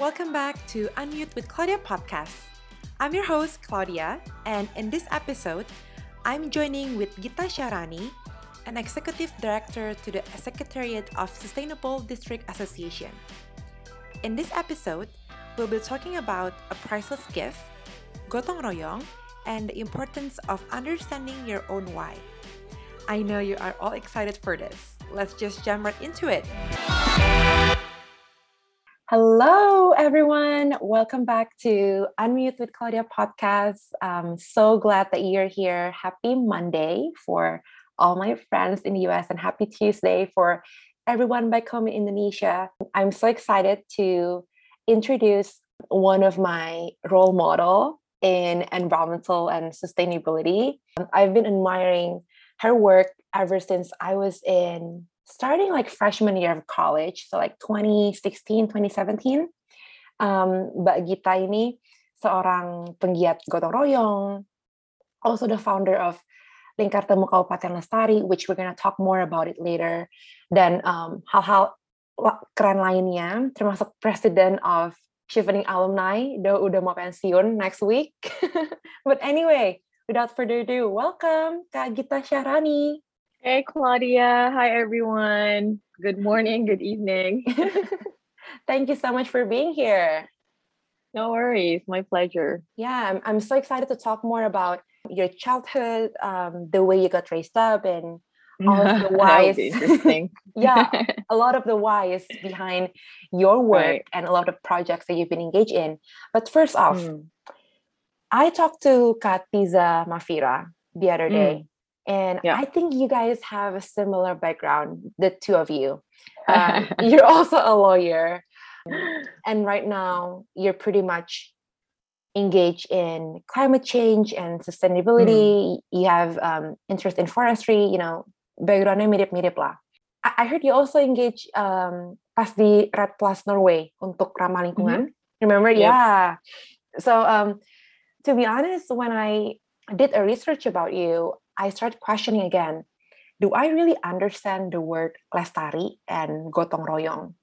welcome back to Unmute with Claudia podcast. I'm your host, Claudia, and in this episode, I'm joining with Gita Syahrani, an executive director to the Secretariat of Sustainable District Association. In this episode, we'll be talking about a priceless gift, gotong royong, and the importance of understanding your own why. I know you are all excited for this. Let's just jump right into it. Hello, everyone. Welcome back to Unmute with Claudia podcast. I'm so glad that you're here. Happy Monday for all my friends in the US and happy Tuesday for everyone back home in Indonesia. I'm so excited to introduce one of my role model in environmental and sustainability. I've been admiring her work ever since I was in starting like freshman year of college, so like 2016, 2017. Um, Mbak Gita ini seorang penggiat gotong royong, also the founder of Lingkar Temu Kabupaten Lestari, which we're gonna talk more about it later, dan um, hal-hal keren lainnya, termasuk president of Chevening alumni, udah udah mau pensiun next week. But anyway, without further ado, welcome Kak Gita Sharani. Hey, Claudia. Hi, everyone. Good morning, good evening. Thank you so much for being here. No worries. My pleasure. Yeah, I'm, I'm so excited to talk more about your childhood, um, the way you got raised up, and all of the whys. interesting. yeah, a lot of the whys behind your work Right. and a lot of projects that you've been engaged in. But first off, Mm. I talked to Kak Tiza Mafira the other day, and Yeah. I think you guys have a similar background, the two of you. Um, you're also a lawyer, and right now you're pretty much engaged in climate change and sustainability. You have um, interest in forestry, you know, backgroundnya mirip-mirip lah. I, I heard you also engage um, pas di REDD Plus Norway untuk ramah lingkungan. Remember? Yep. Yeah. So um, to be honest, when I did a research about you, I started questioning again. Do I really understand the word lestari and gotong royong?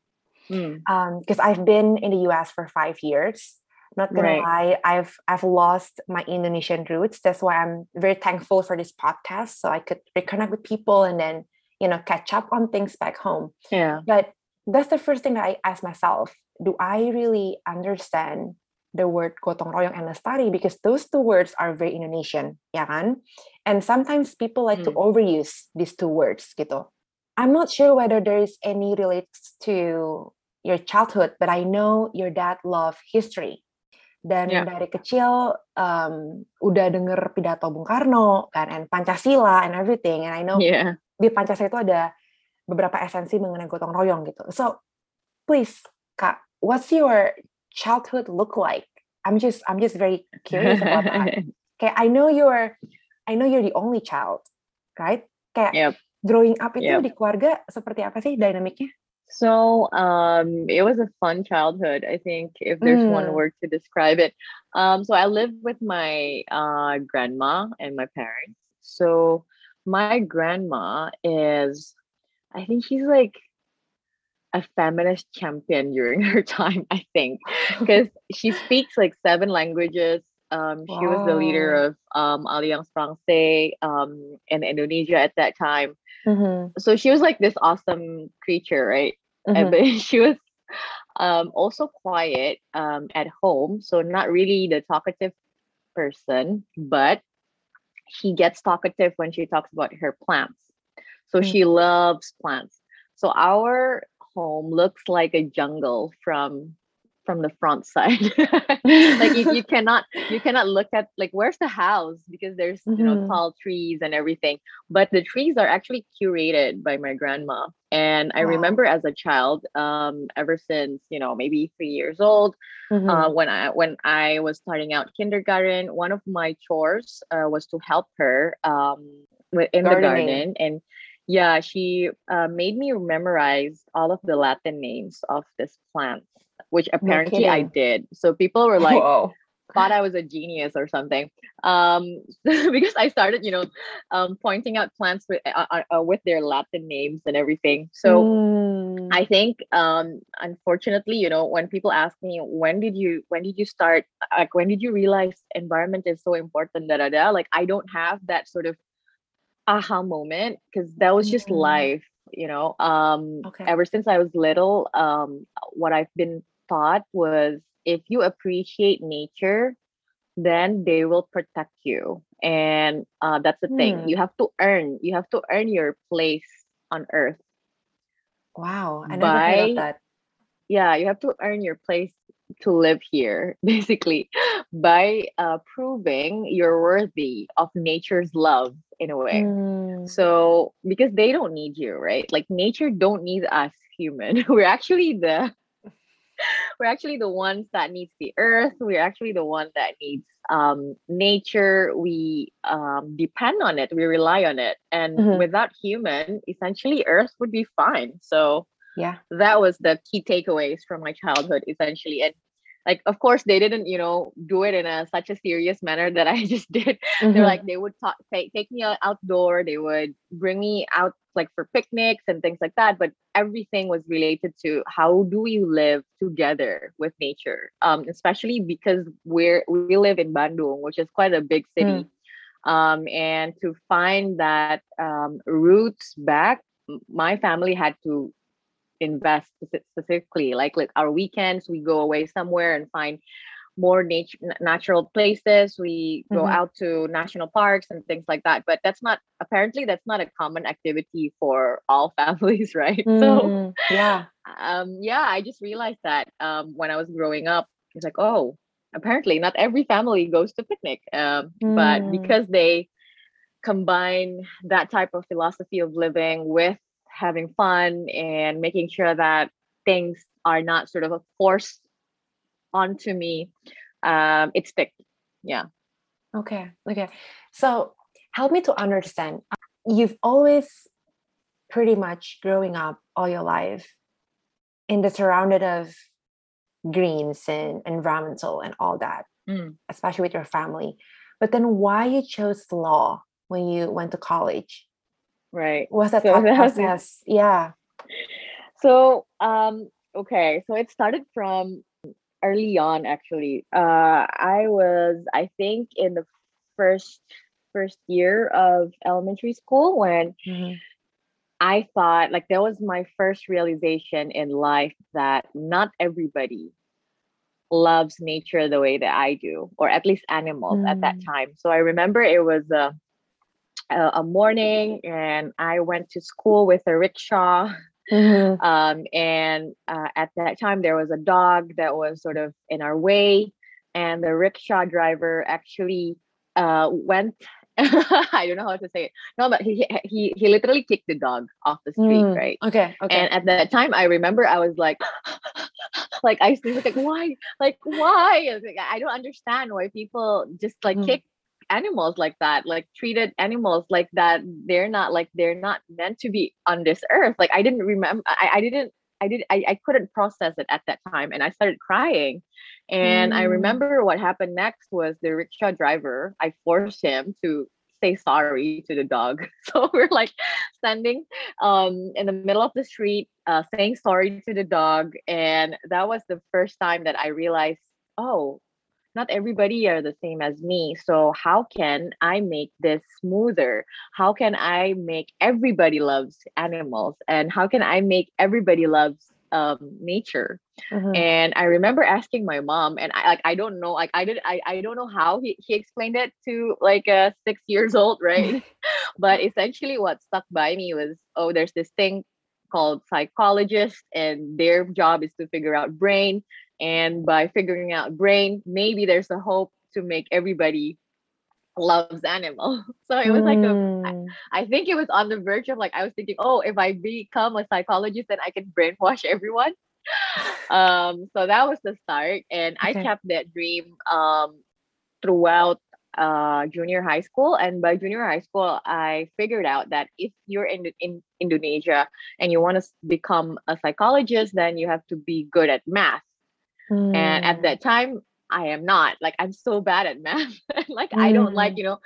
Mm. because I've been in the US for five years. Not gonna Right. lie, I've I've lost my Indonesian roots. That's why I'm very thankful for this podcast, so I could reconnect with people and then you know catch up on things back home. Yeah. But that's the first thing that I ask myself: Do I really understand the word gotong royong and lestari? Because those two words are very Indonesian, ya kan? And sometimes people like to Mm. overuse these two words, gitu. I'm not sure whether there is any relates to your childhood, but I know your dad loved history. Dan Yeah. dari kecil um, udah denger pidato Bung Karno kan, and Pancasila and everything. And I know Yeah. di Pancasila itu ada beberapa esensi mengenai gotong royong gitu. So, please, Kak, what's your childhood look like? I'm just I'm just very curious about that. Okay, I know you're I know you're the only child, right? Kayak Yep. growing up itu Yep. di keluarga seperti apa sih dinamiknya? So um it was a fun childhood, I think, if there's one Mm. word to describe it. Um so I lived with my uh grandma and my parents. So my grandma is I think she's like a feminist champion during her time, I think. Because she speaks like seven languages. Um, she was the leader of um, Alliance Francaise um, in Indonesia at that time. Mhm, So she was like this awesome creature, right? mhm. And but she was um, also quiet um, at home, so not really the talkative person, but she gets talkative when she talks about her plants. So Mm. she loves plants. So our home looks like a jungle from from the front side. like you, you cannot you cannot look at like where's the house because there's you know Mhm. tall trees and everything but the trees are actually curated by my grandma and i Wow. remember as a child um ever since you know maybe three years old Mhm. uh, when i when i was starting out kindergarten one of my chores uh, was to help her um in the garden and yeah she uh, made me memorize all of the latin names of this plant which apparently i did so people were like Wow. thought I was a genius or something. Um, because I started, you know, um, pointing out plants with uh, uh, uh, with their Latin names and everything. So Mm. I think, um, unfortunately, you know, when people ask me when did you when did you start, like when did you realize environment is so important, da da da, like I don't have that sort of aha moment because that was just Mm. life, you know. Um, Okay. ever since I was little, um, what I've been taught was if you appreciate nature, then they will protect you, and uh, that's the thing. Hmm. You have to earn. You have to earn your place on Earth Wow, I never heard of that. yeah you have to earn your place to live here basically by uh, proving you're worthy of nature's love in a way. Mm. so because they don't need you right? Like nature don't need us human. We're actually the we're actually the ones that needs the earth. We're actually the one that needs um nature. We um depend on it. We rely on it. And Mhm. without human essentially earth would be fine. So Yeah. that was the key takeaways from my childhood essentially. And like of course they didn't you know do it in a such a serious manner that i just did they're Mhm. like they would talk, take, take me out- outdoor they would bring me out like for picnics and things like that but everything was related to how do we live together with nature um especially because we're we live in bandung which is quite a big city um and to find that um roots back my family had to invest specifically like like our weekends we go away somewhere and find more nature natural places we go Mhm. out to national parks and things like that but that's not apparently that's not a common activity for all families right so Mm, yeah. um yeah i just realized that um when i was growing up it's like oh apparently not every family goes to picnic um but Mm. because they combine that type of philosophy of living with having fun and making sure that things are not sort of a force onto me um it stick yeah Okay. Okay. So help me to understand. You've always pretty much growing up all your life in the surrounded of greens and environmental and all that, Mm. especially with your family. But then why you chose law when you went to college? Right Was that So thought that was it. process? Yeah. so um okay so it started from early on actually uh i was i think in the first first year of elementary school when Mhm. I thought like that was my first realization in life that not everybody loves nature the way that I do, or at least animals at that Mm. time. So I remember it was a a, a morning, and I went to school with a rickshaw. Mhm. Um, and uh, at that time, there was a dog that was sort of in our way, and the rickshaw driver actually uh, went. I don't know how to say it. No, but he he he literally kicked the dog off the street, Mm. right? Okay. Okay. And at that time, I remember I was like, like I was like, why? Like why? I, like, I don't understand why people just like Mm. kick animals like that, like treated animals like that. They're not like they're not meant to be on this earth. Like I didn't remember. I, I didn't. I did. I, I couldn't process it at that time, and I started crying. And I Mm. remember what happened next was the rickshaw driver. I forced him to say sorry to the dog. So we're like standing um in the middle of the street, uh, saying sorry to the dog, and that was the first time that I realized, oh, not everybody are the same as me. So how can I make this smoother? How can I make everybody loves animals, and how can I make everybody loves um nature? Mhm. And I remember asking my mom, and I like I don't know, like I did I, I don't know how he, he explained it to like a six years old, right? but essentially what stuck by me was, oh, there's this thing called psychologists, and their job is to figure out brain. And by figuring out brain, maybe there's a hope to make everybody loves animals. So it was like a I, Mm. I think it was on the verge of like I was thinking, oh, if I become a psychologist, then I can brainwash everyone. Um so that was the start. And i kept that dream um throughout uh junior high school. And by junior high school i figured out that if you're in in indonesia and you want to become a psychologist then you have to be good at math and at Mm. that time I am not. Like I'm so bad at math. like mm. I don't like, mm. you know,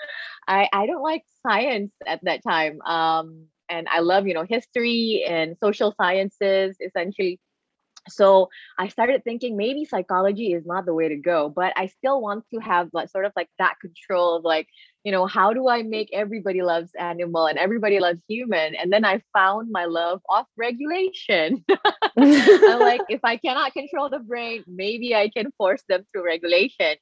I I don't like science at that time. Um and I love, you know, history and social sciences essentially so i started thinking maybe psychology is not the way to go but i still want to have like sort of like that control of like you know how do i make everybody loves animal and everybody loves human? And then i found my love off regulation. I'm like if i cannot control the brain maybe i can force them through regulation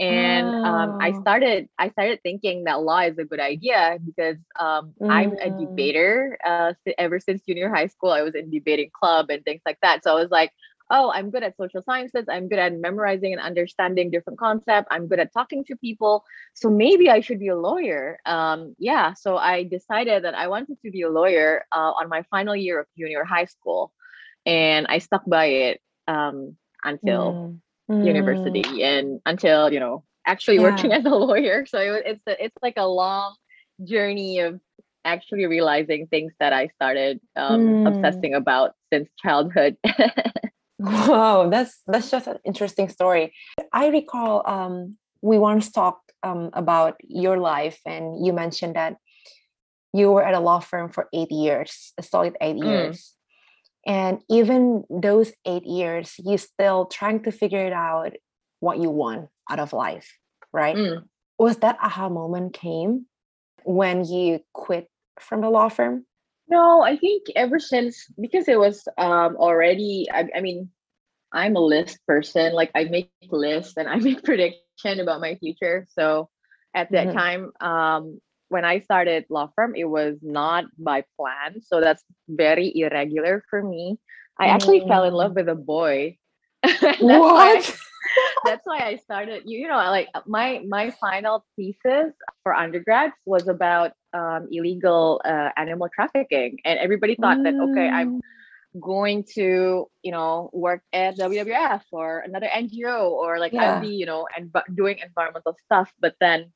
and um, I oh. started I started thinking that law is a good idea because um, mm. I'm a mm. debater. Uh, ever since junior high school, I was in debating club and things like that. So I was like, oh, I'm good at social sciences. I'm good at memorizing and understanding different concepts. I'm good at talking to people. So maybe I should be a lawyer. Um, yeah. So I decided that I wanted to be a lawyer uh, on my final year of junior high school, and I stuck by it um, until. Mm mm. university and until you know actually yeah. working as a lawyer so it, it's a, it's like a long journey of actually realizing things that i started um, mm. obsessing about since childhood wow that's that's just an interesting story i recall um, we once talked um, about your life and you mentioned that you were at a law firm for eight years a solid eight mm. years and even those eight years you still trying to figure it out what you want out of life right mm. was that aha moment came when you quit from the law firm no i think ever since because it was um already i, I mean i'm a list person like i make lists and i make prediction about my future so at that mm-hmm. time um when I started law firm, it was not by plan. So that's very irregular for me. I actually mm. fell in love mm. with a boy. that's what? Why, that's why I started. You, you know, like my my final thesis for undergrads was about um, illegal uh, animal trafficking, and everybody thought mm. that okay, I'm mm. going to you know work at WWF or another NGO or like yeah. I'd be you know and doing environmental stuff, but then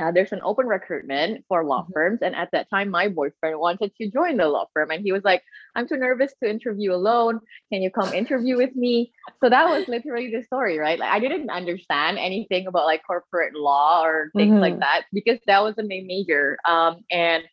uh, there's an open recruitment for law mm-hmm. firms. And at that time, my boyfriend wanted to join the law firm. And he was like, I'm too nervous to interview alone. Can you come interview with me? So that was literally the story, right? Like, I didn't understand anything about like corporate law or things mm-hmm. like that because that wasn't my major. Um, and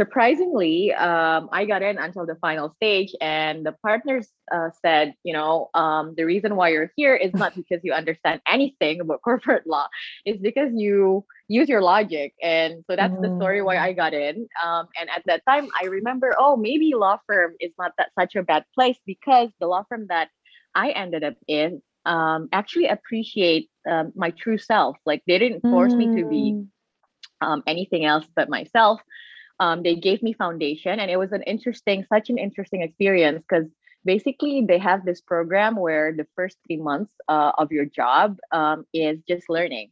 surprisingly, um, I got in until the final stage, and the partners uh, said, you know, um, the reason why you're here is not because you understand anything about corporate law, it's because you use your logic. And so that's mm. the story why mm. I got in. Um, and at that time, I remember, oh, maybe law firm is not that such a bad place because the law firm that I ended up in um, actually appreciate um, my true self. Like they didn't force mm. me to be mm. um, anything else but myself um, they gave me foundation and it was an interesting such an interesting experience because basically they have this program where the first three months uh, of your job um, is just learning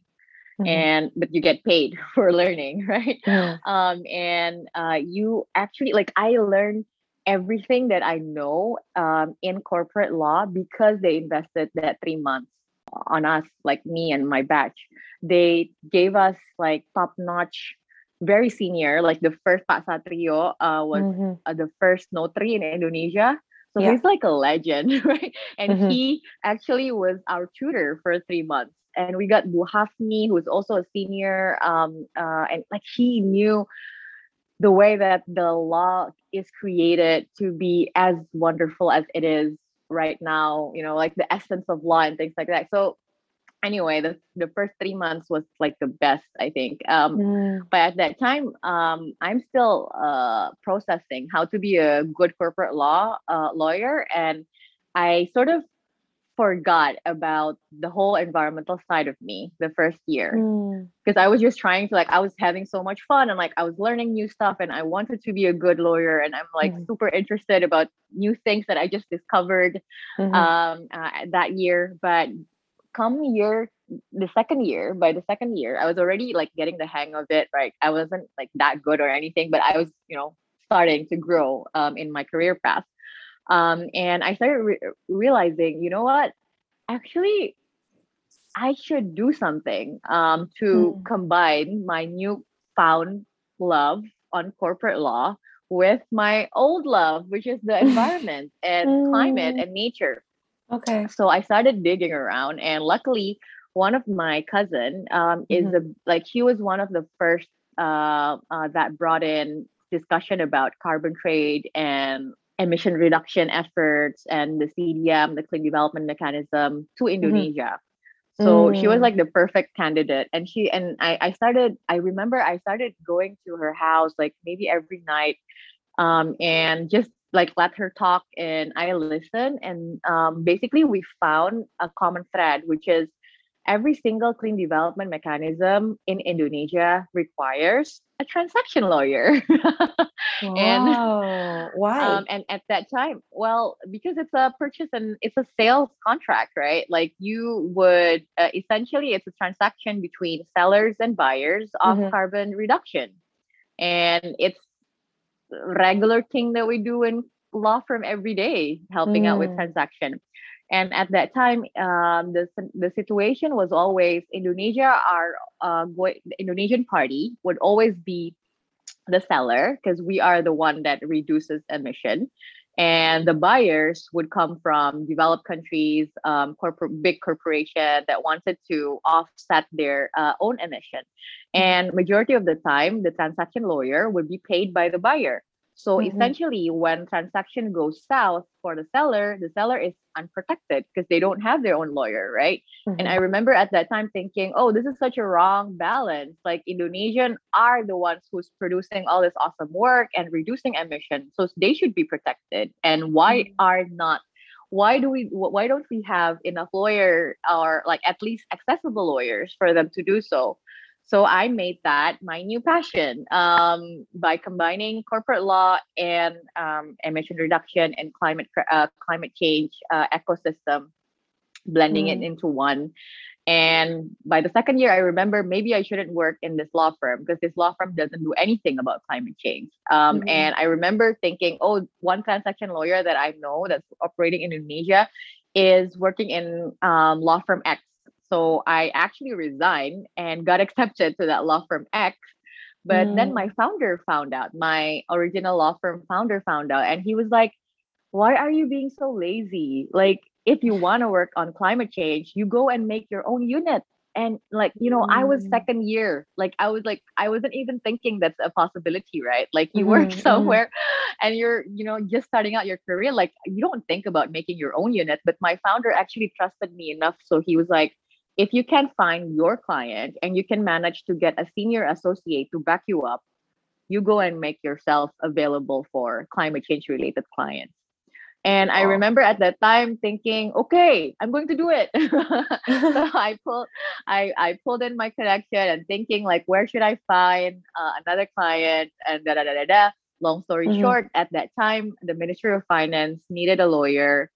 mm-hmm. and but you get paid for learning right um, and uh, you actually like i learned everything that i know um, in corporate law because they invested that three months on us like me and my batch they gave us like top notch very senior, like the first Pak Satrio uh, was mm-hmm. uh, the first notary in Indonesia. So yeah. he's like a legend, right? And mm-hmm. he actually was our tutor for three months. And we got Bu Hafni, who's also a senior, um, uh, and like he knew the way that the law is created to be as wonderful as it is right now. You know, like the essence of law and things like that. So anyway the, the first three months was like the best i think um, mm. but at that time um, i'm still uh, processing how to be a good corporate law uh, lawyer and i sort of forgot about the whole environmental side of me the first year because mm. i was just trying to like i was having so much fun and like i was learning new stuff and i wanted to be a good lawyer and i'm like mm. super interested about new things that i just discovered mm-hmm. um, uh, that year but come year the second year by the second year i was already like getting the hang of it right i wasn't like that good or anything but i was you know starting to grow um, in my career path um, and i started re- realizing you know what actually i should do something um, to mm. combine my new found love on corporate law with my old love which is the environment and climate hmm. and nature Okay. So I started digging around, and luckily, one of my cousin um, is Mhm. a like he was one of the first uh, uh, that brought in discussion about carbon trade and emission reduction efforts and the CDM, the Clean Development Mechanism, to Indonesia. So she was Mm. like the perfect candidate, and she and I. I started. I remember I started going to her house like maybe every night, um, and just like let her talk, and I listen. and um, basically we found a common thread, which is every single clean development mechanism in Indonesia requires a transaction lawyer. and Wow. Why? um, and at that time, well, because it's a purchase and it's a sales contract, right? Like you would uh, essentially, it's a transaction between sellers and buyers of Mhm. carbon reduction, and it's regular thing that we do in law firm every day, helping out with Mm. transaction. And at that time, um, the the situation was always Indonesia. Our uh, go- Indonesian party would always be the seller because we are the one that reduces emission and the buyers would come from developed countries um, corporate big corporation that wanted to offset their uh, own emission. And majority of the time the transaction lawyer would be paid by the buyer so Mhm. essentially when transaction goes south for the seller the seller is unprotected because they don't have their own lawyer right and Mhm. I remember at that time thinking, oh, this is such a wrong balance. Like Indonesian are the ones who's producing all this awesome work and reducing emissions. So they should be protected. And why Mm. are not why do we why don't we have enough lawyer or like at least accessible lawyers for them to do so? So I made that my new passion um, by combining corporate law and um, emission reduction and climate uh, climate change uh, ecosystem blending it Mm. into one. And by the second year, I remember maybe I shouldn't work in this law firm because this law firm doesn't do anything about climate change. Um, Mhm. And I remember thinking, oh, one transaction lawyer that I know that's operating in Indonesia is working in um, law firm X. So I actually resigned and got accepted to that law firm X. But then my founder found out, my original law firm founder found out, and he was like, why are you being so lazy? Like, if you want to work on climate change, you go and make your own unit. And like, you know, I was Mm. second year. Like, I was like, I wasn't even thinking that's a possibility, right? Like, you work Mhm, mhm. somewhere and you're, you know, just starting out your career. Like, you don't think about making your own unit. But my founder actually trusted me enough. So he was like, if you can find your client and you can manage to get a senior associate to back you up, you go and make yourself available for climate change related clients. And I remember at that time thinking, okay, I'm going to do it. so I pulled, I, I pulled in my connection and thinking like, where should I find uh, another client? And da da da da da. Long story Mhm. short, at that time, the Ministry of Finance needed a lawyer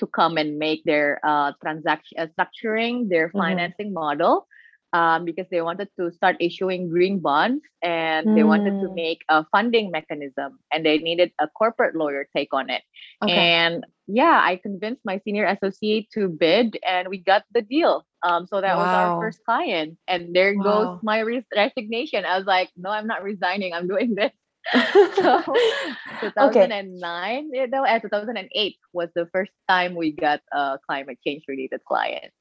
to come and make their uh, transaction uh, structuring their Mhm. financing model um, because they wanted to start issuing green bonds and they wanted to Mm. make a funding mechanism and they needed a corporate lawyer take on it. Okay. and yeah i convinced my senior associate to bid and we got the deal. Um, so that was our first client and there goes my res- resignation. I was like no i'm not resigning. I'm doing this so okay. 2009 you know uh, 2008 was the first time we got a climate change related client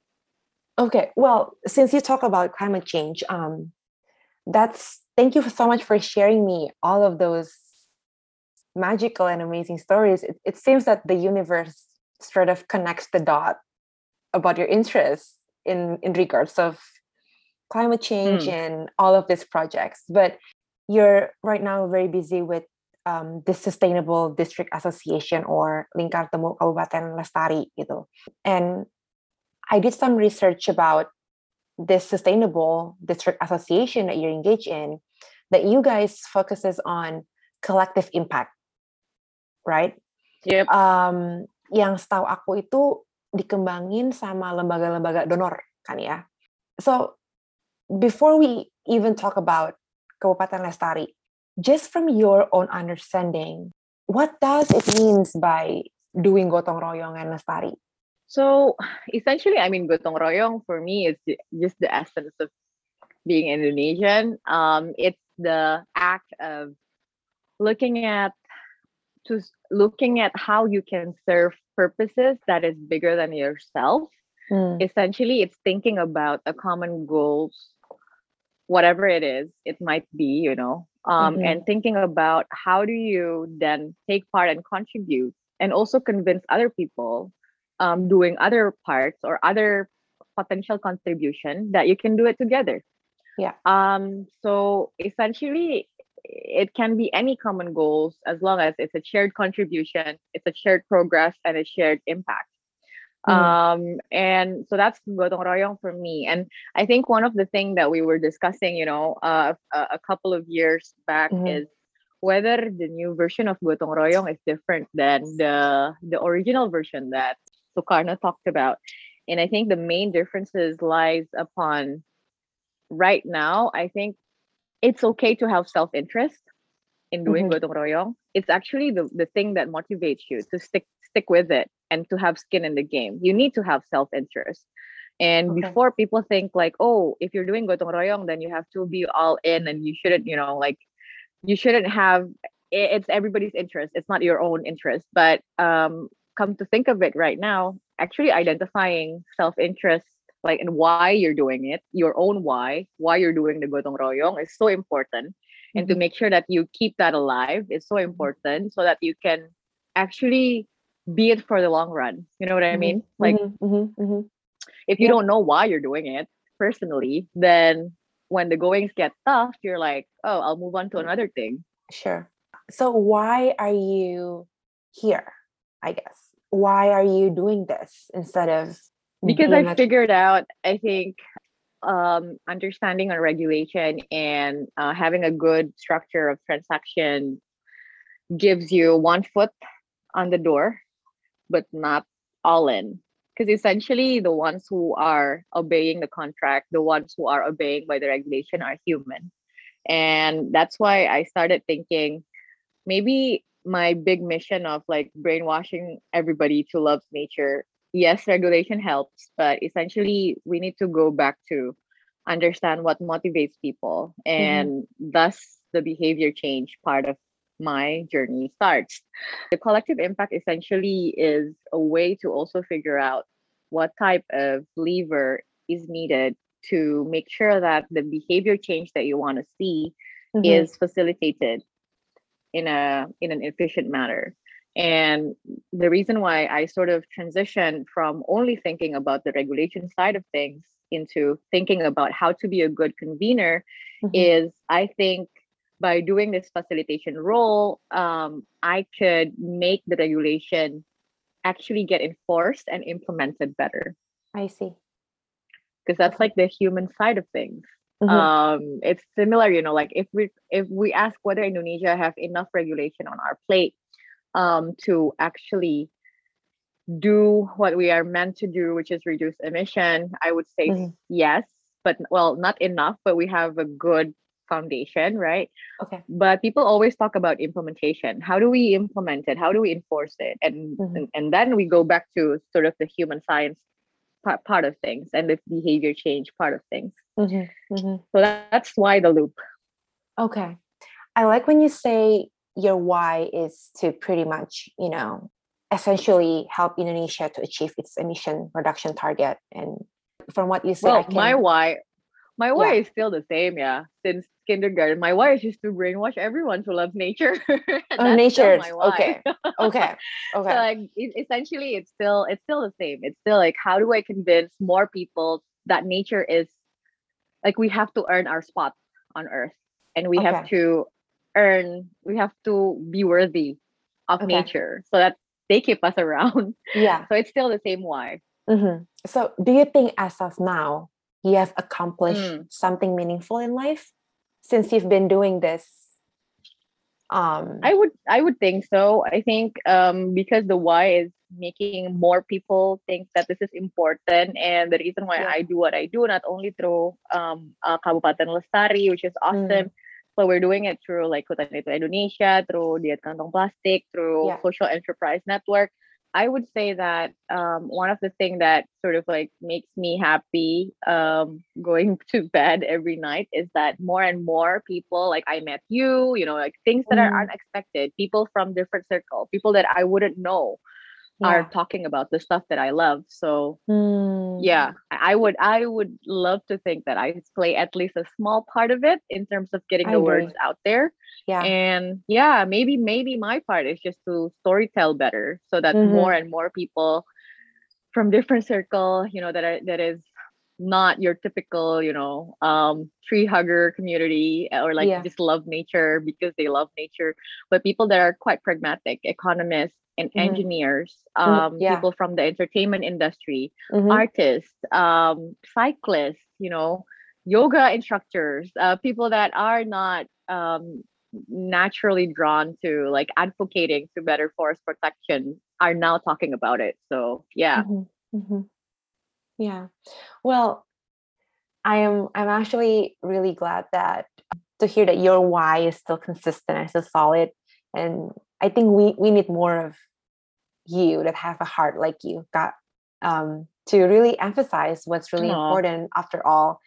Okay. Well, since you talk about climate change, um, that's thank you so much for sharing me all of those magical and amazing stories. It, it seems that the universe sort of connects the dot about your interests in in regards of climate change Hmm. and all of these projects. But you're right now very busy with um, the Sustainable District Association or Lingkar Temu Kabupaten Lestari gitu. And I did some research about this Sustainable District Association that you're engaged in, that you guys focuses on collective impact, right? yep Um, yang setahu aku itu dikembangin sama lembaga-lembaga donor kan ya. So before we even talk about Kabupaten Lestari, just from your own understanding, what does it means by doing gotong royong and Lestari? So essentially, I mean, gotong royong for me is just the essence of being Indonesian. Um, it's the act of looking at to looking at how you can serve purposes that is bigger than yourself. Mm. Essentially, it's thinking about a common goals, whatever it is, it might be, you know, um, Mhm. and thinking about how do you then take part and contribute and also convince other people um, doing other parts or other potential contribution that you can do it together. Yeah. Um, so essentially, it can be any common goals as long as it's a shared contribution, it's a shared progress, and a shared impact. Mhm. Um, and so that's Gotong Royong for me. And I think one of the things that we were discussing, you know, uh, a, a couple of years back Mhm. is whether the new version of Gotong Royong is different than the the original version that Sukarno talked about. And I think the main differences lies upon right now, I think it's okay to have self-interest in doing Mhm. Gotong Royong. It's actually the, the thing that motivates you to stick stick with it and to have skin in the game. You need to have self-interest. And Okay. before people think like, oh, if you're doing Gotong Royong, then you have to be all in and you shouldn't, you know, like you shouldn't have it's everybody's interest. It's not your own interest. But um come to think of it right now, actually identifying self-interest like and why you're doing it, your own why, why you're doing the Gotong Royong is so important. And to Mhm. make sure that you keep that alive is so important so that you can actually be it for the long run. You know what I Mhm. mean? Like Mhm. Mhm. Mhm. if you Yeah. don't know why you're doing it personally, then when the goings get tough, you're like, oh, I'll move on to another thing. Sure. So why are you here? I guess. Why are you doing this instead of Because I a- figured out, I think, um, understanding on regulation and uh, having a good structure of transaction gives you one foot on the door, but not all in. Because essentially, the ones who are obeying the contract, the ones who are obeying by the regulation are human. And that's why I started thinking maybe my big mission of like brainwashing everybody to love nature. Yes, regulation helps, but essentially, we need to go back to understand what motivates people. Mm-hmm. And thus, the behavior change part of my journey starts. The collective impact essentially is a way to also figure out what type of lever is needed to make sure that the behavior change that you want to see Mhm. is facilitated in a in an efficient manner and the reason why i sort of transitioned from only thinking about the regulation side of things into thinking about how to be a good convener Mhm. is i think by doing this facilitation role um, i could make the regulation actually get enforced and implemented better I see. because that's like the human side of things Mhm. um it's similar you know like if we if we ask whether indonesia have enough regulation on our plate um to actually do what we are meant to do which is reduce emission i would say Mhm. yes but well not enough but we have a good foundation right Okay. but people always talk about implementation how do we implement it how do we enforce it and Mhm. and, and then we go back to sort of the human science part, part of things and the behavior change part of things Mhm. Mhm. so that, that's why the loop Okay. I like when you say your why is to pretty much, you know, essentially help Indonesia to achieve its emission reduction target. And from what you say, I well can, my why my why Yeah. is still the same yeah since kindergarten my why is just to brainwash everyone to love nature oh, nature. why. Okay. Okay. so like e- essentially it's still it's still the same it's still like how do i convince more people that nature is like we have to earn our spot on earth and we have to earn we have to be worthy of Okay. nature so that they keep us around Yeah. so it's still the same why hmm So, do you think as of now you have accomplished Mm. something meaningful in life since you've been doing this? Um, I would I would think so. I think um because the why is making more people think that this is important and the reason why Yeah. I do what I do not only through um uh, Kabupaten Lestari which is Mm. awesome but we're doing it through like Hutan Itu Indonesia through Diet Kantong Plastik through Yeah. Social Enterprise Network I would say that um, one of the things that sort of like makes me happy um, going to bed every night is that more and more people like I met you, you know, like things that are Mm. unexpected, people from different circle, people that I wouldn't know, are talking about the stuff that I love. So Mm, yeah, I would I would love to think that I play at least a small part of it in terms of getting I the agree. words out there. Yeah. And yeah, maybe maybe my part is just to storytell better so that Mhm. more and more people from different circle, you know, that are that is not your typical, you know, um tree hugger community uh, or like Yeah. just love nature because they love nature, but people that are quite pragmatic, economists and Mhm. engineers, Mhm. um, Yeah. people from the entertainment industry, Mhm. artists, um, cyclists, you know, yoga instructors, uh, people that are not um, naturally drawn to like advocating to better forest protection are now talking about it. So yeah, Mhm, mhm. Yeah. Well, I am I'm actually really glad that to hear that your why is still consistent and still solid. And I think we we need more of you that have a heart like you got um to really emphasize what's really Aw. important after all.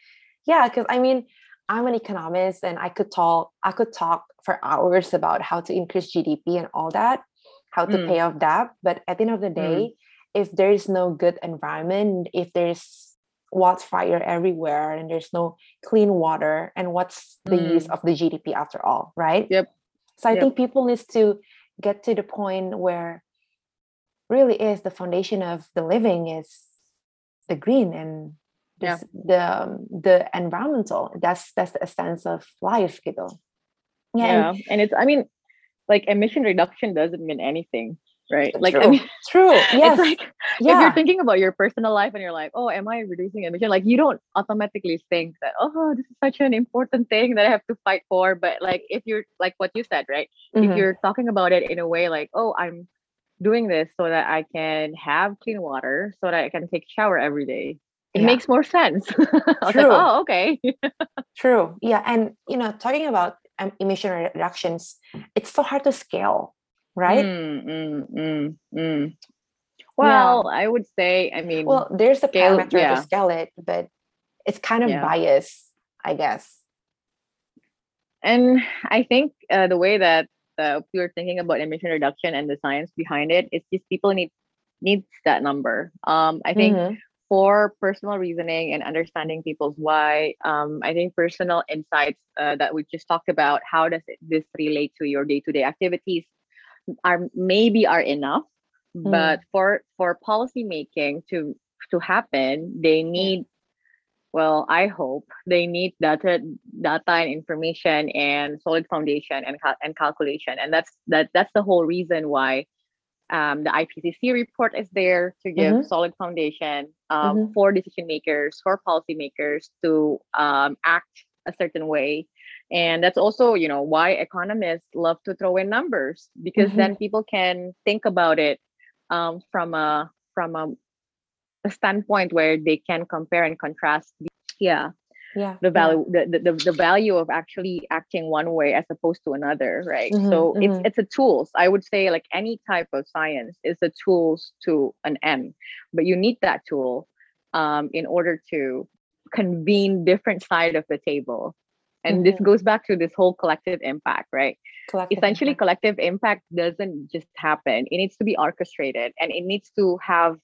Yeah, because I mean I'm an economist and I could talk I could talk for hours about how to increase GDP and all that, how to Mm, pay off debt. But at the end of the mm, day, if there is no good environment, if there's wildfire everywhere and there's no clean water, and what's the use mm. of the GDP after all, right? Yep, So I yep. think people needs to get to the point where really is the foundation of the living is the green and Yeah. the um, the environmental. That's that's the essence of life, gitu. Yeah, and Yeah. And it's, I mean, like emission reduction doesn't mean anything, right? Like, I true, mean, true. it's Yes, like if you're thinking about your personal life and you're like, oh, am I reducing emission? Like, you don't automatically think that, oh, this is such an important thing that I have to fight for. But like, if you're like what you said, right? If mhm, you're talking about it in a way like, oh, I'm doing this so that I can have clean water, so that I can take a shower every day, it yeah, makes more sense. I was like, true. oh, okay. True. Yeah. And, you know, talking about um, emission reductions, it's so hard to scale, right? Mm, mm, mm, mm. Yeah. Well, I would say, I mean, Well, there's a scale, parameter to yeah, scale it, but it's kind of yeah. biased, I guess. And I think uh, the way that uh, we were thinking about emission reduction and the science behind it, it's just people need needs that number. Um, I think Mm-hmm. for personal reasoning and understanding people's why, um, I think personal insights uh, that we just talked about, how does it, this relate to your day to day activities, are maybe are enough. Mm. But for for policy making to to happen, they need well, I hope they need data, data and information and solid foundation and cal- and calculation, and that's that that's the whole reason why um, the IPCC report is there to give Mm-hmm. solid foundation um, Mm-hmm. for decision makers, for policymakers to um, act a certain way. And that's also, you know, why economists love to throw in numbers because Mm-hmm. then people can think about it um, from a from a, a standpoint where they can compare and contrast. the- Yeah, Yeah. the Yeah. value the, the, the the value of actually acting one way as opposed to another right Mm-hmm. so it's Mm-hmm. it's a tools i would say like any type of science is a tools to an end but you need that tool um, in order to convene different side of the table and this Mm-hmm. goes back to this whole collective impact right Collective essentially impact. collective impact doesn't just happen it needs to be orchestrated and it needs to have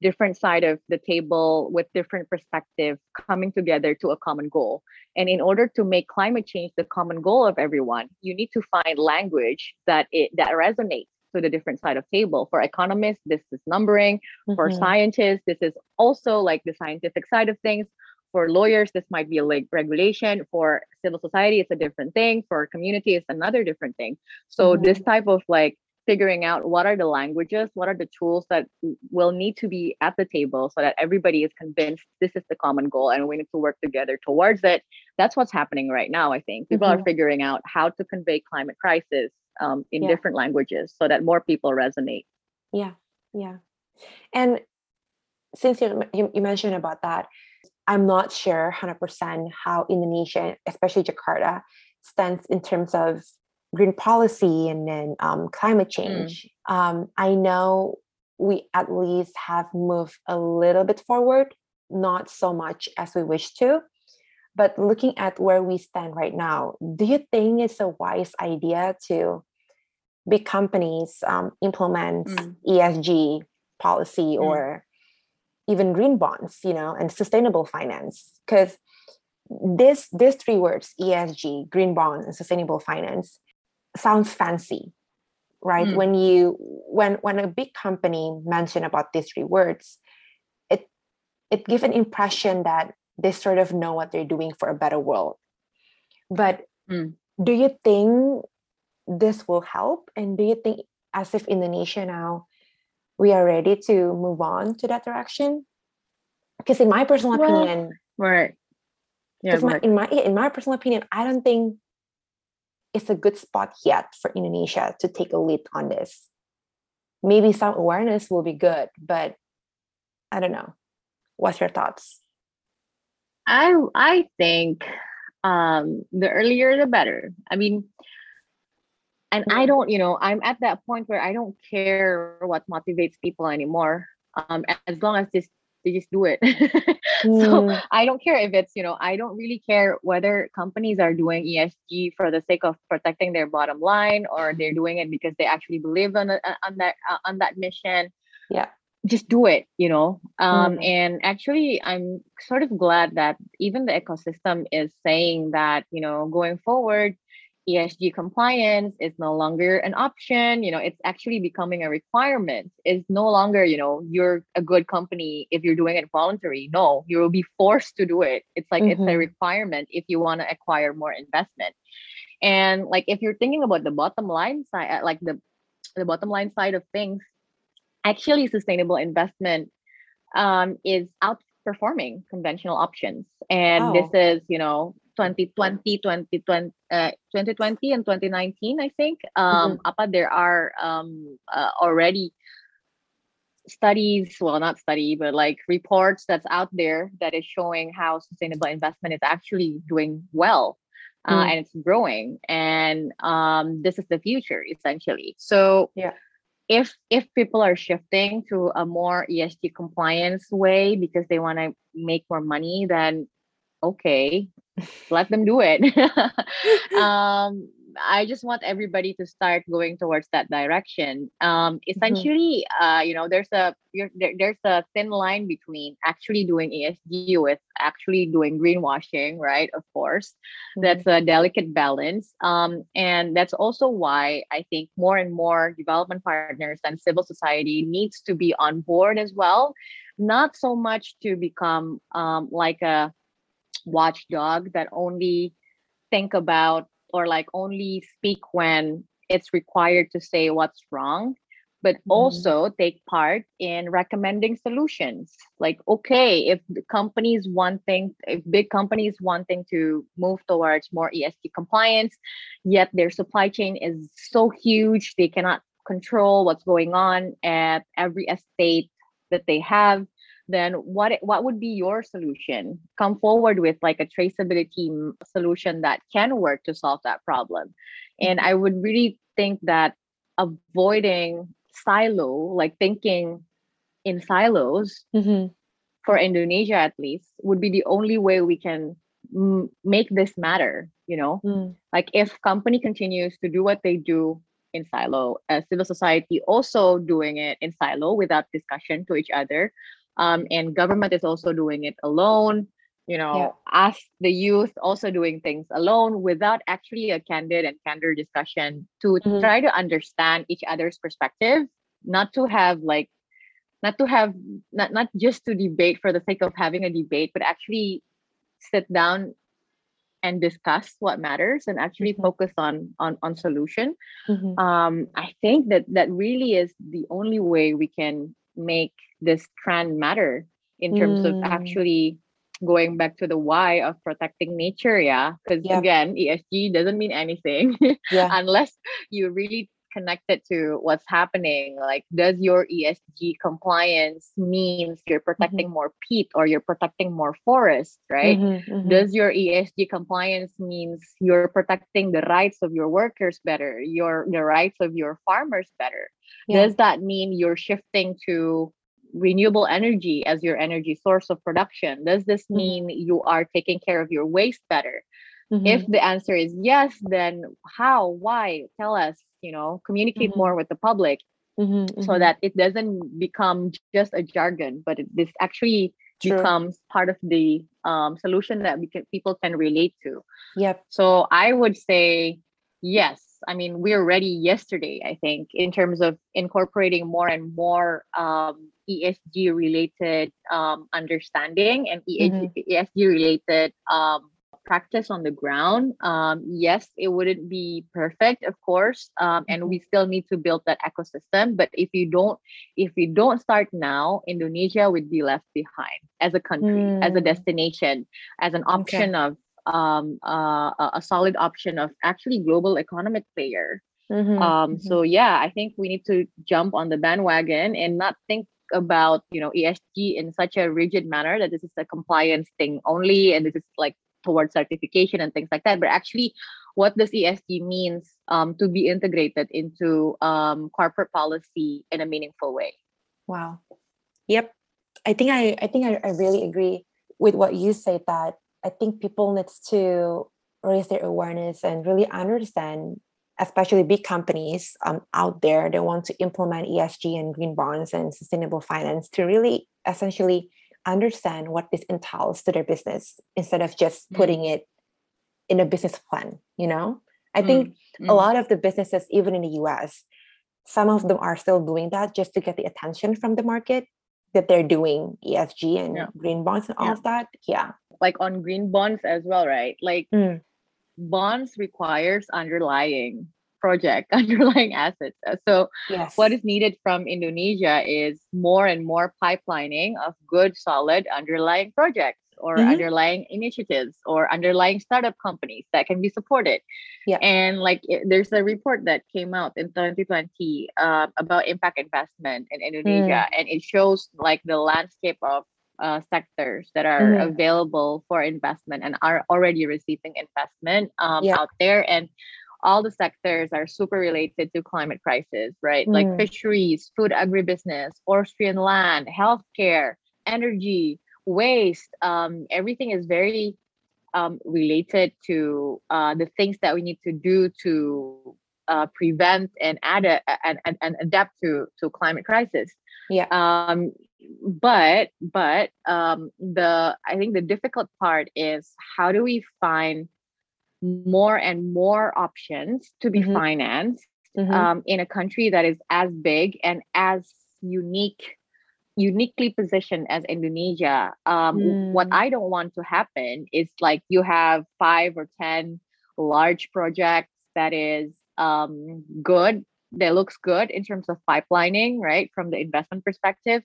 different side of the table with different perspective coming together to a common goal and in order to make climate change the common goal of everyone you need to find language that it that resonates to the different side of table for economists this is numbering for Mhm. scientists this is also like the scientific side of things for lawyers this might be a like regulation for civil society it's a different thing for community it's another different thing so this type of like figuring out what are the languages what are the tools that will need to be at the table so that everybody is convinced this is the common goal and we need to work together towards it that's what's happening right now i think people are Mhm. figuring out how to convey climate crisis um, in Yeah. different languages so that more people resonate Yeah. Yeah. And since you, you, you mentioned about that, I'm not sure 100% how Indonesia, especially Jakarta, stands in terms of green policy and then um, climate change. Um, I know we at least have moved a little bit forward, not so much as we wish to. But looking at where we stand right now, do you think it's a wise idea to big companies um, implement Mm. ESG policy mm. or even green bonds you know and sustainable finance because this these three words esg green bond and sustainable finance sounds fancy right mm. when you when when a big company mention about these three words it it gives an impression that they sort of know what they're doing for a better world but mm. do you think this will help and do you think as if indonesia now we are ready to move on to that direction? Because in my personal well, opinion right. Yeah my, in my in my personal opinion i don't think it's a good spot yet for indonesia to take a lead on this. Maybe some awareness will be good but i don't know. What's your thoughts? I i think um the earlier the better. I mean and i don't you know i'm at that point where i don't care what motivates people anymore um as long as this they just do it. Mm. so i don't care if it's you know i don't really care whether companies are doing esg for the sake of protecting their bottom line or they're doing it because they actually believe on, on that uh, on that mission. Yeah. Just do it you know? Um mm. and actually i'm sort of glad that even the ecosystem is saying that you know going forward ESG compliance is no longer an option. You know, it's actually becoming a requirement. It's no longer, you know, you're a good company if you're doing it voluntary. No, you will be forced to do it. It's like mm-hmm. it's a mm-hmm. requirement if you want to acquire more investment. And like if you're thinking about the bottom line side, uh, like the the bottom line side of things, actually sustainable investment um, is outperforming conventional options. And oh. this is, you know, 2020, 2020, uh, 2020 and 2019, I think. Um, mm-hmm. there are um, uh, already studies, well, not study, but like reports that's out there that is showing how sustainable investment is actually doing well. Uh, mm. and it's growing and um, this is the future essentially so yeah if if people are shifting to a more ESG compliance way because they want to make more money, then okay, let them do it. um, I just want everybody to start going towards that direction. Um, mm-hmm. essentially, mm-hmm. uh, you know, there's a there, there's a thin line between actually doing ESG with actually doing greenwashing, right? Of course, mm-hmm. that's a delicate balance, um, and that's also why I think more and more development partners and civil society needs to be on board as well. Not so much to become um, like a watchdog that only think about or like only speak when it's required to say what's wrong but mm-hmm. also take part in recommending solutions like okay if the companies wanting if big companies wanting to move towards more esg compliance yet their supply chain is so huge they cannot control what's going on at every estate that they have then what what would be your solution come forward with like a traceability solution that can work to solve that problem and i would really think that avoiding silo like thinking in silos mm-hmm. for indonesia at least would be the only way we can m- make this matter you know mm. like if company continues to do what they do in silo uh, civil society also doing it in silo without discussion to each other um, and government is also doing it alone you know yeah. as the youth also doing things alone without actually a candid and candor discussion to mm-hmm. try to understand each other's perspective not to have like not to have not not just to debate for the sake of having a debate but actually sit down and discuss what matters and actually mm-hmm. focus on on on solution mm-hmm. um i think that that really is the only way we can make this trend matter in terms mm. of actually going back to the why of protecting nature yeah because yeah. again esg doesn't mean anything yeah. unless you really connect it to what's happening like does your esg compliance means you're protecting mm-hmm. more peat or you're protecting more forest right mm-hmm, mm-hmm. does your esg compliance means you're protecting the rights of your workers better your the rights of your farmers better yeah. does that mean you're shifting to renewable energy as your energy source of production does this mm-hmm. mean you are taking care of your waste better mm-hmm. if the answer is yes then how why tell us you know communicate mm-hmm. more with the public Mhm, so mhm. that it doesn't become just a jargon, but it, this actually True. becomes part of the um, solution that we can, people can relate to. Yep. So I would say yes. I mean, we're ready yesterday, I think, in terms of incorporating more and more um, ESG related um, understanding and Mhm. ESG related um, practice on the ground. Um, yes, it wouldn't be perfect, of course, um, and we still need to build that ecosystem. But if you don't, if we don't start now, Indonesia would be left behind as a country, as a Mm. destination, as an option of um, uh, a solid option of actually global economic player. Mhm, Um, mhm. so yeah, I think we need to jump on the bandwagon and not think about you know ESG in such a rigid manner that this is a compliance thing only and this is like towards certification and things like that. But actually, what does ESG means um, to be integrated into um, corporate policy in a meaningful way? Wow. Yep. I think I I think I, I really agree with what you said that I think people needs to raise their awareness and really understand, especially big companies um, out there that want to implement ESG and green bonds and sustainable finance to really essentially understand what this entails to their business instead of just Mm. putting it in a business plan, you know? I Mm, think a mm. lot of the businesses, even in the US, some of them are still doing that just to get the attention from the market that they're doing ESG and Yeah. green bonds and all Yeah. of that. Yeah. Like on green bonds as well, right? Like Mm. bonds requires underlying project, underlying assets. Uh, So Yes. what is needed from Indonesia is more and more pipelining of good, solid underlying projects or Mhm. underlying initiatives or underlying startup companies that can be supported. Yeah. And like it- there's a report that came out in 2020 uh, about impact investment in Indonesia, Mm. and it shows like the landscape of uh, sectors that are Mhm. available for investment and are already receiving investment um, Yeah. out there. And all the sectors are super related to climate crisis, right? Like Mm. fisheries, food agribusiness, forestry and land, healthcare, energy, waste. Um, everything is very um, related to uh, the things that we need to do to uh, prevent and add a, and, and, and adapt to to climate crisis Yeah. um but but um the i think the difficult part is how do we find more and more options to be Mhm. financed Mhm. um in a country that is as big and as unique uniquely positioned as indonesia um w- what Mm. i don't want to happen is like you have five or ten large projects that is um good that looks good in terms of pipelining right from the investment perspective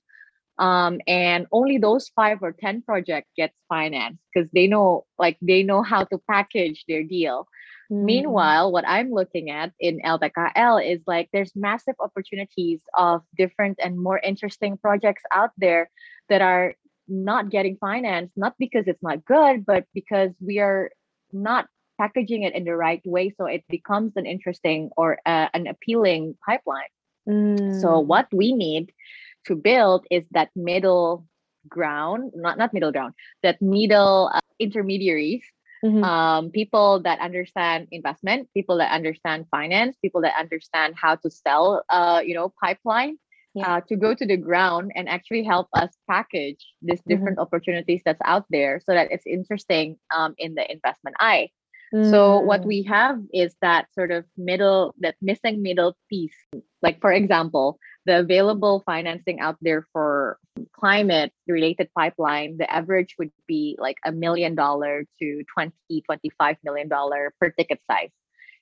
um and only those five or ten projects gets financed because they know like they know how to package their deal Mm. meanwhile what i'm looking at in ltkl is like there's massive opportunities of different and more interesting projects out there that are not getting financed not because it's not good but because we are not packaging it in the right way so it becomes an interesting or uh, an appealing pipeline so Mm. what we need to build is that middle ground, not not middle ground, that middle uh, intermediaries, Mhm. um, people that understand investment, people that understand finance, people that understand how to sell, uh, you know, pipeline. Yeah. Uh, to go to the ground and actually help us package these Mhm. different opportunities that's out there so that it's interesting um, in the investment eye. So what Mm. we have is that sort of middle, that missing middle piece. Like for example, the available financing out there for climate related pipeline, the average would be like a million dollar to 20, 25 million dollar per ticket size.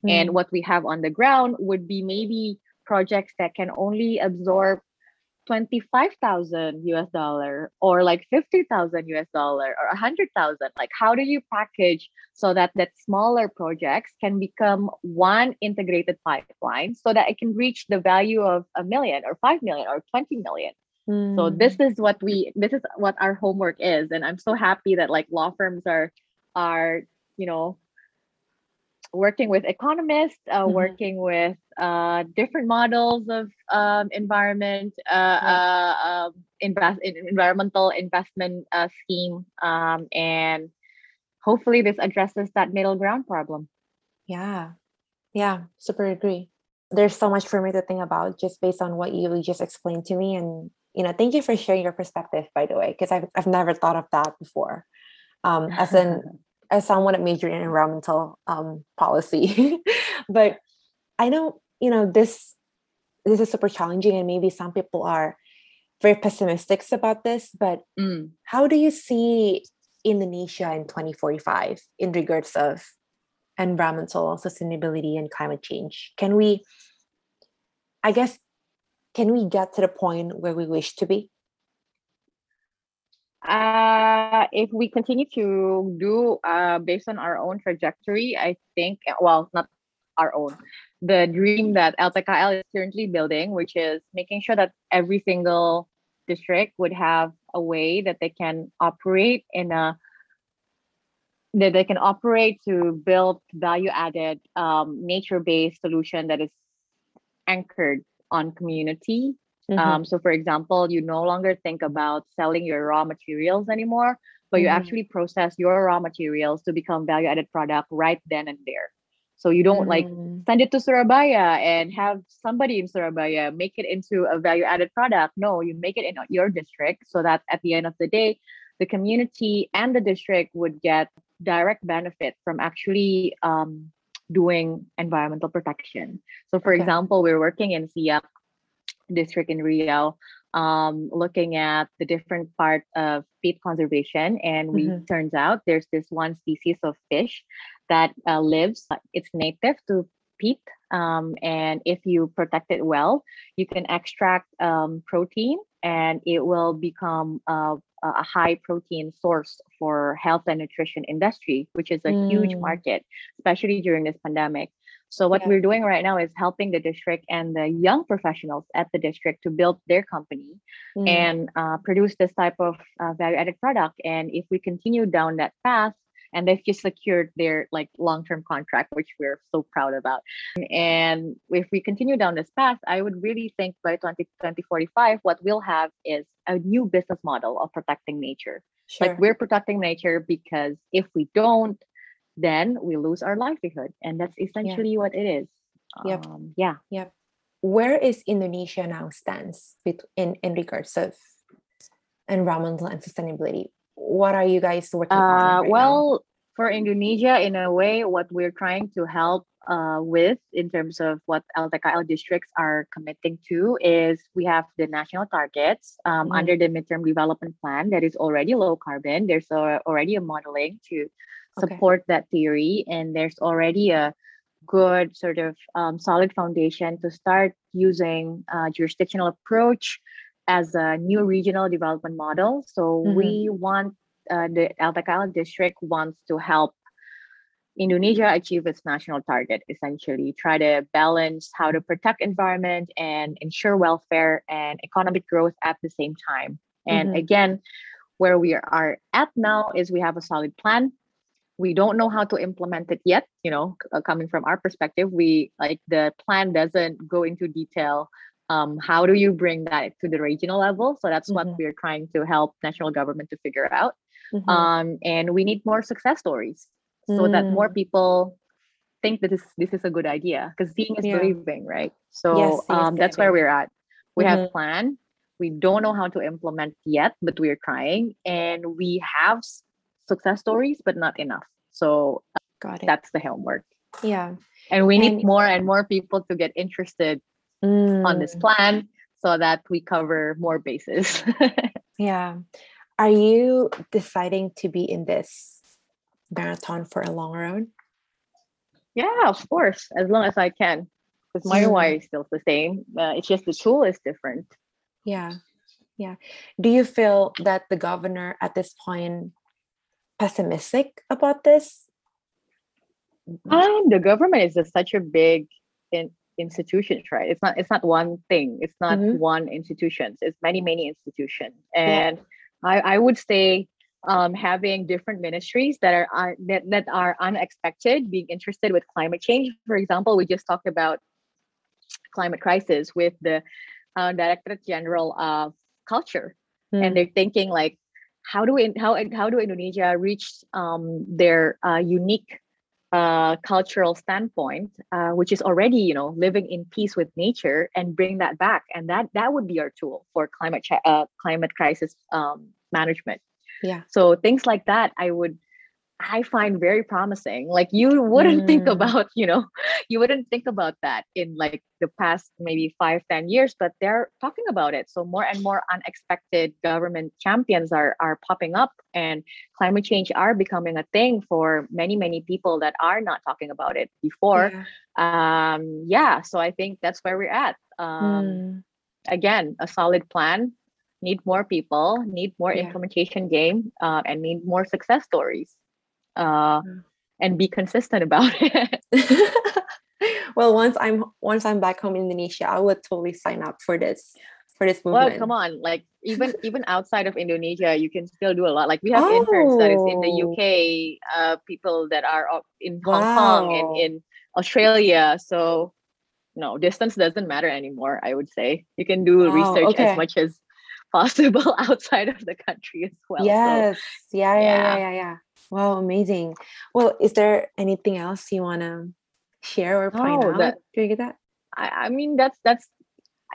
And Mm. what we have on the ground would be maybe projects that can only absorb 25,000 US dollar or like 50,000 US dollar or 100,000 like how do you package so that that smaller projects can become one integrated pipeline so that it can reach the value of a million or 5 million or 20 million so this Mm. is what we this is what our homework is and i'm so happy that like law firms are are you know working with economists, uh, Mhm. working with uh, different models of um, environment, uh, uh, um, invest environmental investment uh, scheme, um, and hopefully this addresses that middle ground problem. Yeah. Yeah. Super agree. there's so much for me to think about just based on what you just explained to me and you know thank you for sharing your perspective by the way because I've, I've never thought of that before um, as an as someone that majored in environmental um, policy. But i know you know this this is super challenging and maybe some people are very pessimistic about this but Mm. how do you see indonesia in 2045 in regards of environmental sustainability and climate change? Can we i guess can we get to the point where we wish to be Uh, if we continue to do uh, based on our own trajectory, I think, well, not our own, the dream that LTKL is currently building, which is making sure that every single district would have a way that they can operate in a that they can operate to build value added um, nature based solution that is anchored on community Mhm. um, so, for example, you no longer think about selling your raw materials anymore, but you Mhm. actually process your raw materials to become value added product right then and there. So you don't like Mm, send it to Surabaya and have somebody in Surabaya make it into a value added product. No, you make it in your district so that at the end of the day, the community and the district would get direct benefit from actually um, doing environmental protection. So, for Okay. example, we're working in Siak district in Riau, um, looking at the different part of peat conservation, and we Mhm. turns out there's this one species of fish that uh, lives. uh, It's native to peat, um, and if you protect it well, you can extract um, protein, and it will become a, a high protein source for health and nutrition industry, which is a huge Mm. market, especially during this pandemic. So what Yeah. we're doing right now is helping the district and the young professionals at the district to build their company mm, and uh, produce this type of uh, value-added product. And if we continue down that path, and they've just secured their like long-term contract, which we're so proud about. And if we continue down this path, I would really think by 20, 2045, what we'll have is a new business model of protecting nature. sure. Like we're protecting nature because if we don't, then we lose our livelihood. And that's essentially what it is. Yep. Um, yeah. where is Indonesia now stands in in regards of environmental and sustainability? What are you guys working on? Uh, right now? well, for Indonesia, in a way, what we're trying to help uh, with in terms of what LTKL districts are committing to is we have the national targets um, Mhm. under the midterm development plan that is already low carbon. There's a, already a modeling to Okay. support that theory, and there's already a good sort of um, solid foundation to start using uh, jurisdictional approach as a new regional development model. So Mhm. we want uh, the LTKL district wants to help Indonesia achieve its national target, essentially try to balance how to protect environment and ensure welfare and economic growth at the same time. And Mhm. again, where we are at now is we have a solid plan. We don't know how to implement it yet. You know, uh, coming from our perspective, we like the plan doesn't go into detail. Um, how do you bring that to the regional level? So that's what Mhm. we're trying to help national government to figure out Mhm. um, and we need more success stories so that more Mm. people think that this this is a good idea because seeing is Yeah. believing right so Yes, um, that's where we're at we have Mhm. plan we don't know how to implement yet but we're trying and we have success stories but not enough so Got it. that's the homework yeah. and we need And- more and more people to get interested on this Mm, plan so that we cover more bases Yeah. Are you deciding to be in this marathon for a long run? Yeah, of course, as long as I can. Because my Mm. why is still the same. Uh, it's just the tool is different. Yeah. Yeah. Do you feel that the governor at this point pessimistic about this? Um, the government is just such a big in, institution, right? It's not. It's not one thing. It's not Mhm. one institution. It's many, many institutions. And I, I would say, um, having different ministries that are un, that, that are unexpected, being interested with climate change. For example, we just talked about climate crisis with the uh, Directorate General of Culture. Mm, and they're thinking like how do we how how do indonesia reach um, their uh, unique uh, cultural standpoint, uh, which is already you know living in peace with nature, and bring that back, and that that would be our tool for climate ch- uh, climate crisis um, management. Yeah. So things like that, I would I find very promising. Like you wouldn't mm. think about, you know, you wouldn't think about that in like the past maybe five, ten years, but they're talking about it. So more and more unexpected government champions are are popping up and climate change are becoming a thing for many, many people that are not talking about it before. Yeah. Um, yeah. So I think that's where we're at. Um, mm. again, a solid plan, need more people, need more yeah. implementation game, uh, and need more success stories uh, mm. and be consistent about it. well, once I'm once I'm back home in Indonesia, I would totally sign up for this for this movement. Well, come on, like even even outside of Indonesia, you can still do a lot. Like we have oh. interns that is in the UK, uh, people that are in Hong wow. Kong and in Australia. So no, distance doesn't matter anymore. I would say you can do wow, research okay. as much as possible outside of the country as well. Yes, so, yeah, yeah, yeah, yeah, yeah. Wow, amazing. Well, is there anything else you want to share or point oh, out? That, Do you get that? I, I mean, that's that's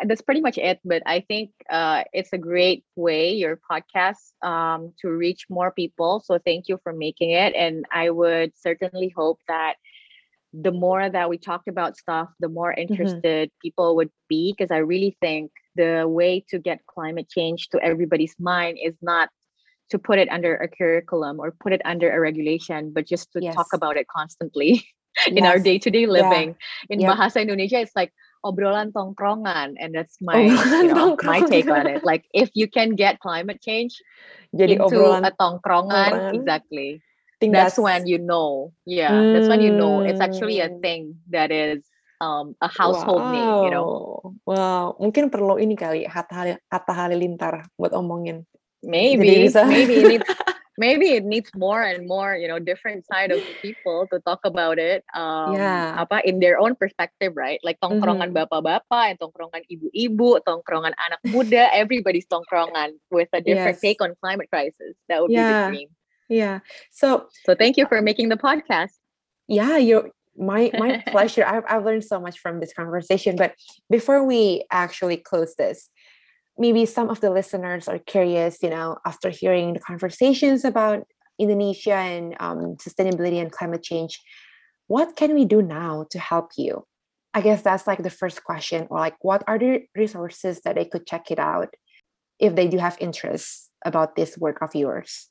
that's pretty much it. But I think uh, it's a great way your podcast um, to reach more people. So thank you for making it, and I would certainly hope that the more that we talked about stuff, the more mm-hmm. interested mm-hmm. people would be. Because I really think the way to get climate change to everybody's mind is not to put it under a curriculum or put it under a regulation, but just to yes. talk about it constantly in yes. our day-to-day living. Yeah. In yep. Bahasa Indonesia, it's like obrolan tongkrongan, and that's my you know, my take on it. Like if you can get climate change Jadi into obrolan, a tongkrongan, obrolan. exactly. That's, that's, when you know, yeah, mm. that's when you know it's actually a mm. thing that is um, a household wow. name, you know. Wow, mungkin perlu ini kali Hatta, Hatta Halilintar buat omongin maybe maybe it needs maybe it needs more and more you know different side of people to talk about it um yeah. apa in their own perspective right like tongkrongan mm-hmm. bapak-bapak and tongkrongan ibu-ibu tongkrongan anak muda everybody's tongkrongan with a different yes. take on climate crisis that would yeah. be the dream yeah so so thank you for making the podcast yeah you're my my pleasure I've, I've learned so much from this conversation but before we actually close this maybe some of the listeners are curious, you know, after hearing the conversations about Indonesia and um, sustainability and climate change, what can we do now to help you? I guess that's like the first question, or like, what are the resources that they could check it out if they do have interest about this work of yours?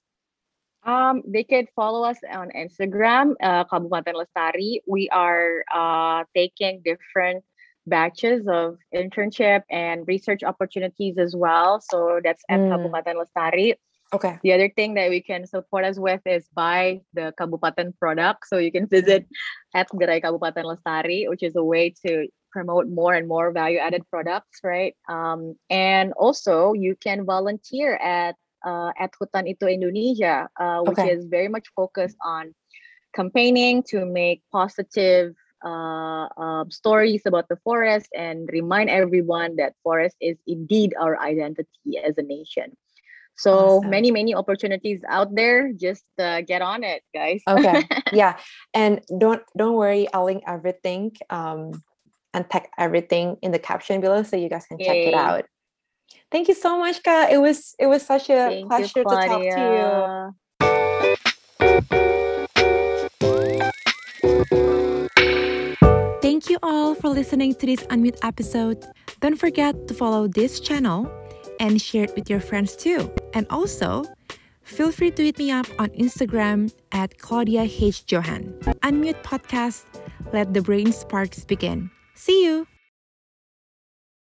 Um, they could follow us on Instagram, uh, Kabupaten Lestari. We are uh, taking different batches of internship and research opportunities as well. So that's at mm. Kabupaten Lestari. Okay. The other thing that we can support us with is buy the Kabupaten product. So you can visit at Gerai Kabupaten Lestari, which is a way to promote more and more value added products, right? Um, and also you can volunteer at uh, at Hutan Itu Indonesia, uh, which okay. is very much focused on campaigning to make positive uh, uh, stories about the forest and remind everyone that forest is indeed our identity as a nation. So awesome. many, many opportunities out there. Just uh, get on it, guys. okay. Yeah. And don't don't worry, I'll link everything um and tag everything in the caption below so you guys can Yay. check it out. Thank you so much, Ka. It was it was such a Thank pleasure you, to talk to you. You all for listening to this Unmute episode. Don't forget to follow this channel and share it with your friends too. And also, feel free to hit me up on Instagram at Claudia H. Johan. Unmute Podcast, let the brain sparks begin. See you!